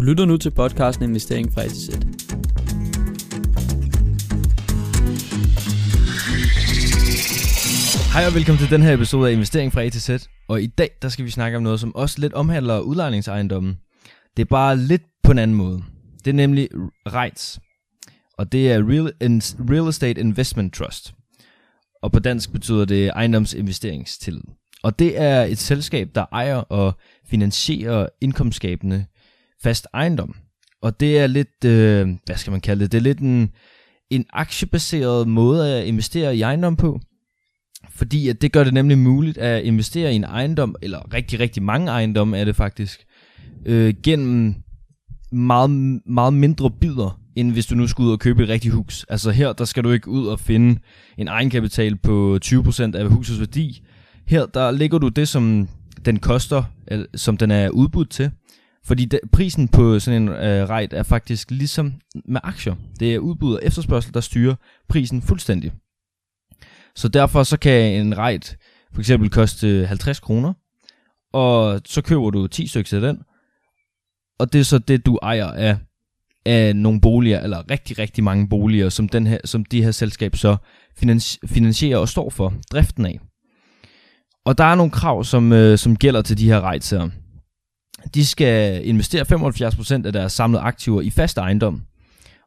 Du lytter nu til podcasten Investering fra ETZ. Hej og velkommen til den her episode af Investering fra ETZ. Og i dag, der skal vi snakke om noget, som også lidt omhandler udlejningsejendommen. Det er bare lidt på en anden måde. Det er nemlig REITs. Og det er Real, Real Estate Investment Trust. Og på dansk betyder det ejendomsinvesteringstillid. Og det er et selskab, der ejer og finansierer indkomstskabende fast ejendom. Og det er lidt, øh, hvad skal man kalde det, det er lidt en, en aktiebaseret måde at investere i ejendom på. Fordi at det gør det nemlig muligt at investere i en ejendom, eller rigtig, rigtig mange ejendomme er det faktisk, øh, gennem meget, meget mindre bidder, end hvis du nu skulle ud og købe et rigtigt hus. Altså her, der skal du ikke ud og finde en egenkapital på 20% af husets værdi. Her, der ligger du det, som den koster, som den er udbudt til. Fordi da, prisen på sådan en øh, rejt er faktisk ligesom med aktier. Det er udbud og efterspørgsel, der styrer prisen fuldstændig. Så derfor så kan en rejt for eksempel koste øh, 50 kroner, og så køber du 10 stykker af den, og det er så det, du ejer af, af nogle boliger, eller rigtig, rigtig mange boliger, som, den her, som de her selskab så finansierer og står for driften af. Og der er nogle krav, som, øh, som gælder til de her rejser. her. De skal investere 75% af deres samlede aktiver i fast ejendom.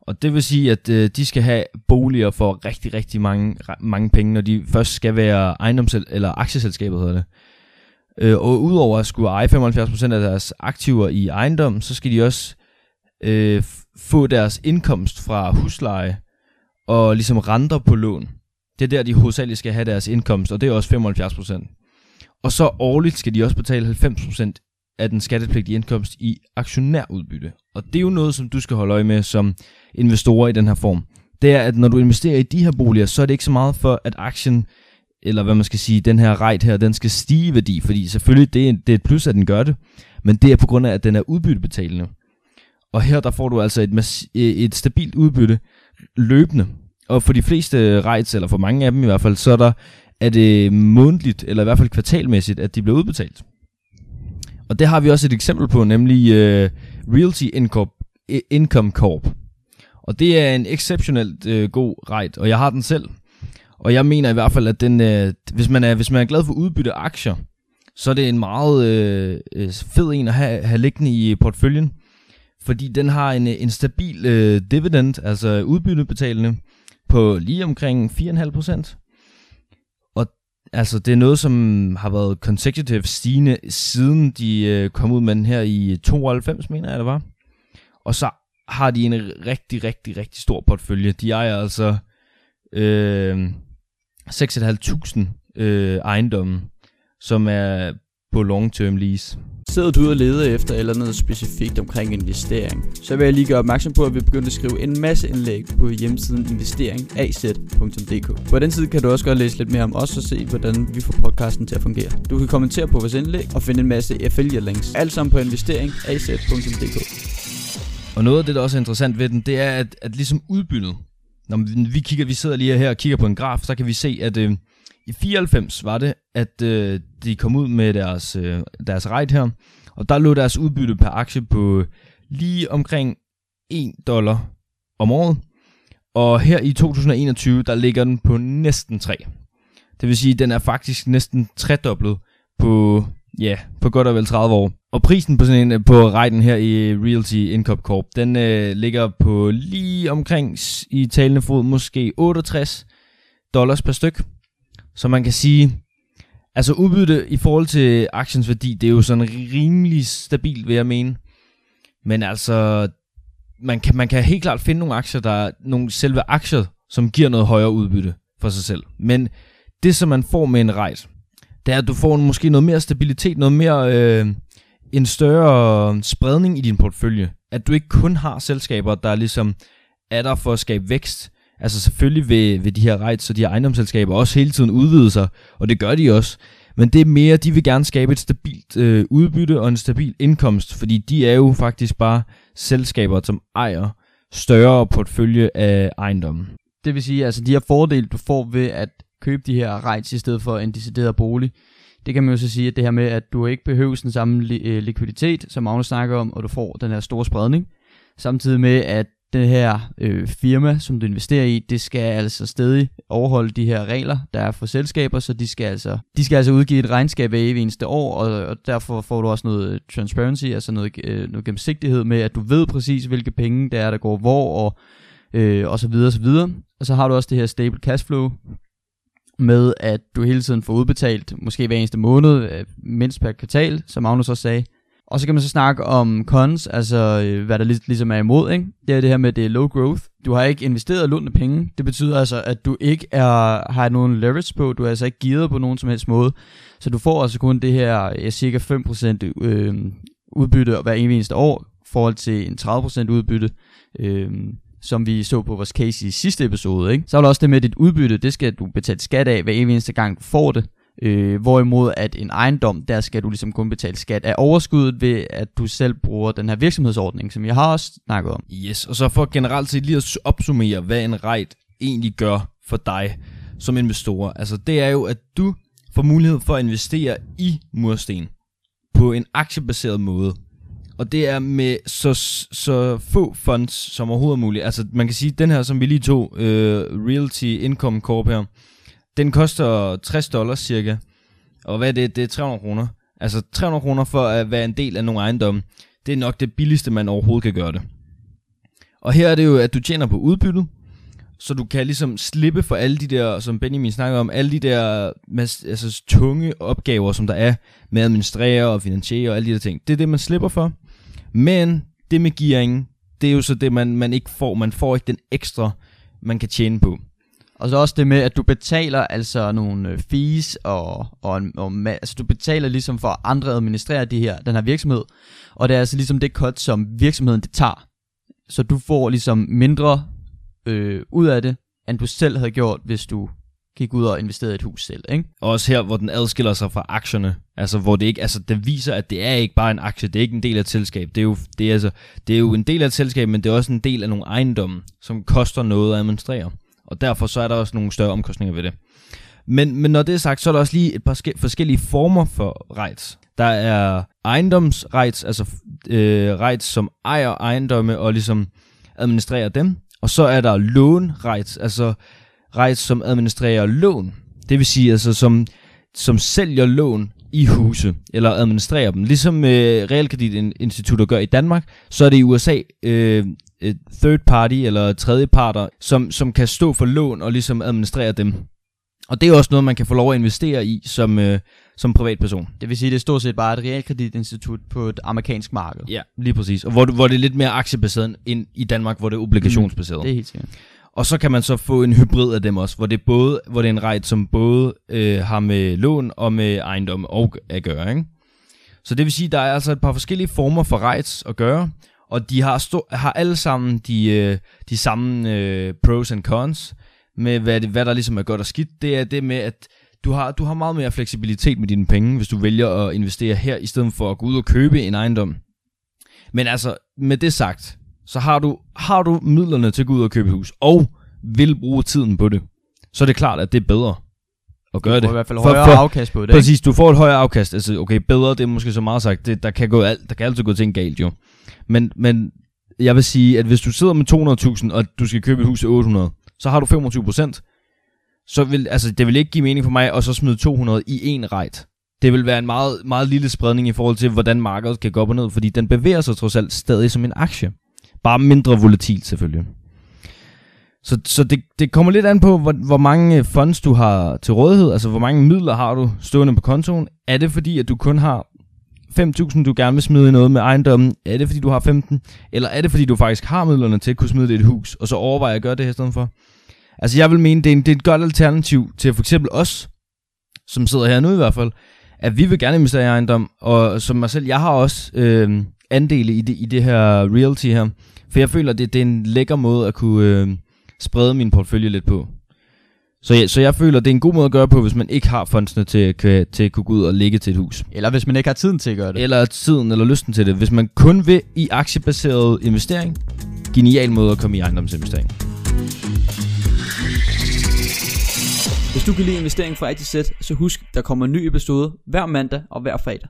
Og det vil sige, at øh, de skal have boliger for rigtig, rigtig mange, mange penge, når de først skal være ejendoms- eller aktieselskabet hedder det. Øh, og udover at skulle eje 75% af deres aktiver i ejendom, så skal de også øh, få deres indkomst fra husleje og ligesom renter på lån. Det er der, de hovedsageligt skal have deres indkomst, og det er også 75%. Og så årligt skal de også betale 90% af den skattepligtige indkomst i aktionærudbytte. Og det er jo noget, som du skal holde øje med som investorer i den her form. Det er, at når du investerer i de her boliger, så er det ikke så meget for, at aktien eller hvad man skal sige, den her rejt her, den skal stige i værdi, fordi selvfølgelig det er, det er et plus, at den gør det, men det er på grund af, at den er udbyttebetalende. Og her der får du altså et, øh, et stabilt udbytte løbende. Og for de fleste rejts, eller for mange af dem i hvert fald, så er, der, er det øh, månedligt, eller i hvert fald kvartalmæssigt, at de bliver udbetalt. Og det har vi også et eksempel på, nemlig uh, Realty Income Corp. Og det er en exceptionelt uh, god rejt, og jeg har den selv. Og jeg mener i hvert fald, at den, øh, hvis, man er, hvis man er glad for udbytte aktier, så er det en meget øh, øh fed en at have, have liggende i portføljen. Fordi den har en, en stabil øh, dividend, altså udbyttebetalende, på lige omkring 4,5%. Altså, det er noget, som har været consecutive stigende, siden de øh, kom ud med den her i 92, mener jeg det var. Og så har de en rigtig, rigtig, rigtig stor portefølje. De ejer altså øh, 6.500 øh, ejendomme, som er på long-term lease. Sidder du og leder efter eller noget specifikt omkring investering, så vil jeg lige gøre opmærksom på, at vi er begyndt at skrive en masse indlæg på hjemmesiden investeringaz.dk. På den side kan du også godt læse lidt mere om os og se, hvordan vi får podcasten til at fungere. Du kan kommentere på vores indlæg og finde en masse affiliate links. Alt sammen på investeringaz.dk. Og noget af det, der også er interessant ved den, det er, at, at ligesom udbyttet, når vi kigger, vi sidder lige her og kigger på en graf, så kan vi se, at øh, i 94 var det, at øh, de kom ud med deres, øh, deres rejt her, og der lå deres udbytte per aktie på lige omkring 1 dollar om året. Og her i 2021, der ligger den på næsten 3. Det vil sige, at den er faktisk næsten tredoblet på Ja, på godt og vel 30 år. Og prisen på sådan en, på rejden her i Realty Income Corp, den øh, ligger på lige omkring i talende fod måske 68 dollars per styk. Så man kan sige, altså udbytte i forhold til aktiens værdi, det er jo sådan rimelig stabilt, vil jeg mene. Men altså, man kan, man kan helt klart finde nogle aktier, der er nogle selve aktier, som giver noget højere udbytte for sig selv. Men det, som man får med en rejs, det er, at du får måske noget mere stabilitet, noget mere, øh, en større spredning i din portefølje. At du ikke kun har selskaber, der ligesom er der for at skabe vækst. Altså selvfølgelig vil, vil de her rejts og de her ejendomsselskaber også hele tiden udvide sig, og det gør de også. Men det er mere, de vil gerne skabe et stabilt øh, udbytte og en stabil indkomst, fordi de er jo faktisk bare selskaber, som ejer større portefølje af ejendommen. Det vil sige, altså de her fordele, du får ved at købe de her rejts i stedet for en decideret bolig, det kan man jo så sige, at det her med, at du ikke behøver den samme li- øh, likviditet, som Magnus snakker om, og du får den her store spredning. Samtidig med, at det her øh, firma, som du investerer i, det skal altså stadig overholde de her regler, der er for selskaber, så de skal altså, de skal altså udgive et regnskab hver eneste år, og, og derfor får du også noget øh, transparency, altså noget, øh, noget gennemsigtighed med, at du ved præcis, hvilke penge der er, der går hvor, og, øh, og så videre, og så videre. Og så har du også det her stable cash flow, med at du hele tiden får udbetalt, måske hver eneste måned, øh, mindst per kvartal, som Magnus også sagde, og så kan man så snakke om cons, altså øh, hvad der lig- ligesom er imod, ikke? Det er det her med, det er low growth. Du har ikke investeret lånte penge. Det betyder altså, at du ikke er, har nogen leverage på. Du er altså ikke gearet på nogen som helst måde. Så du får altså kun det her ja, cirka 5% øh, udbytte hver eneste år, i forhold til en 30% udbytte, øh, som vi så på vores case i sidste episode. Ikke? Så er der også det med, dit udbytte, det skal du betale skat af hver eneste gang, du får det. Øh, hvorimod at en ejendom, der skal du ligesom kun betale skat af overskuddet ved, at du selv bruger den her virksomhedsordning, som jeg har også snakket om. Yes, og så for generelt set lige at opsummere, hvad en rejt egentlig gør for dig som investor. Altså det er jo, at du får mulighed for at investere i mursten på en aktiebaseret måde. Og det er med så, så få funds som overhovedet muligt. Altså man kan sige, den her, som vi lige tog, øh, Realty Income Corp her, den koster 60 dollars cirka. Og hvad er det? Det er 300 kroner. Altså 300 kroner for at være en del af nogle ejendomme. Det er nok det billigste, man overhovedet kan gøre det. Og her er det jo, at du tjener på udbyttet. Så du kan ligesom slippe for alle de der, som Benjamin snakker om, alle de der altså, tunge opgaver, som der er med at administrere og finansiere og alle de der ting. Det er det, man slipper for. Men det med gearingen, det er jo så det, man, man ikke får. Man får ikke den ekstra, man kan tjene på. Og så også det med, at du betaler altså nogle øh, fees, og, og, og altså du betaler ligesom for andre at administrere de her, den her virksomhed. Og det er altså ligesom det cut, som virksomheden det tager. Så du får ligesom mindre øh, ud af det, end du selv havde gjort, hvis du gik ud og investerede i et hus selv, ikke? Og også her, hvor den adskiller sig fra aktierne. Altså, hvor det ikke, altså, det viser, at det er ikke bare en aktie, det er ikke en del af et selskab. Det er jo, det er altså, det er jo en del af et selskab, men det er også en del af nogle ejendomme, som koster noget at administrere og derfor så er der også nogle større omkostninger ved det. Men, men når det er sagt, så er der også lige et par forskellige former for rights. Der er ejendomsrights, altså øh, rights, som ejer ejendomme og ligesom administrerer dem. Og så er der lånrights, altså rights, som administrerer lån. Det vil sige, altså som, som sælger lån i huse, eller administrerer dem. Ligesom øh, realkreditinstitutter gør i Danmark, så er det i USA øh, et third party eller tredje parter, som, som kan stå for lån og ligesom administrere dem. Og det er også noget, man kan få lov at investere i som, øh, som privatperson. Det vil sige, det er stort set bare et realkreditinstitut på et amerikansk marked. Ja, lige præcis. Og hvor, hvor det er lidt mere aktiebaseret end i Danmark, hvor det er obligationsbaseret. Mm, det er helt sikkert. Og så kan man så få en hybrid af dem også, hvor det er, både, hvor det er en rejt, som både øh, har med lån og med ejendom og at gøre. Ikke? Så det vil sige, at der er altså et par forskellige former for rights at gøre, og de har, stå, har alle sammen de, øh, de samme øh, pros and cons med, hvad, det, hvad der ligesom er godt og skidt. Det er det med, at du har, du har meget mere fleksibilitet med dine penge, hvis du vælger at investere her, i stedet for at gå ud og købe en ejendom. Men altså, med det sagt, så har du, har du midlerne til at gå ud og købe hus, og vil bruge tiden på det, så er det klart, at det er bedre at gøre det. Du får i hvert fald højere for, afkast på det. Præcis, du får et højere afkast. Altså, okay, bedre, det er måske så meget sagt. Det, der, kan gå alt, der kan altid gå ting galt, jo. Men, men jeg vil sige, at hvis du sidder med 200.000, og du skal købe et hus til 800, så har du 25% Så vil, altså, det vil ikke give mening for mig at så smide 200 i en rejt. Det vil være en meget, meget lille spredning i forhold til, hvordan markedet kan gå op og ned, fordi den bevæger sig trods alt stadig som en aktie. Bare mindre volatilt selvfølgelig. Så, så det, det kommer lidt an på, hvor, hvor mange øh, funds du har til rådighed, altså hvor mange midler har du stående på kontoen. Er det fordi, at du kun har 5.000, du gerne vil smide i noget med ejendommen? Er det fordi, du har 15? Eller er det fordi, du faktisk har midlerne til at kunne smide det i et hus, og så overveje at gøre det her i stedet for? Altså jeg vil mene, det er, en, det er et godt alternativ til for eksempel os, som sidder her nu i hvert fald, at vi vil gerne investere i ejendom, og som mig selv, jeg har også øh, andele i det, i det her realty her, for jeg føler, det, det er en lækker måde at kunne øh, sprede min portefølje lidt på. Så, ja, så jeg føler, det er en god måde at gøre på, hvis man ikke har fondsene til, til at kunne gå ud og lægge til et hus. Eller hvis man ikke har tiden til at gøre det. Eller tiden eller lysten til det. Hvis man kun vil i aktiebaseret investering, genial måde at komme i ejendomsinvestering. Hvis Hvis du kan lide investering fra A til Z, så husk, der kommer en ny episode hver mandag og hver fredag.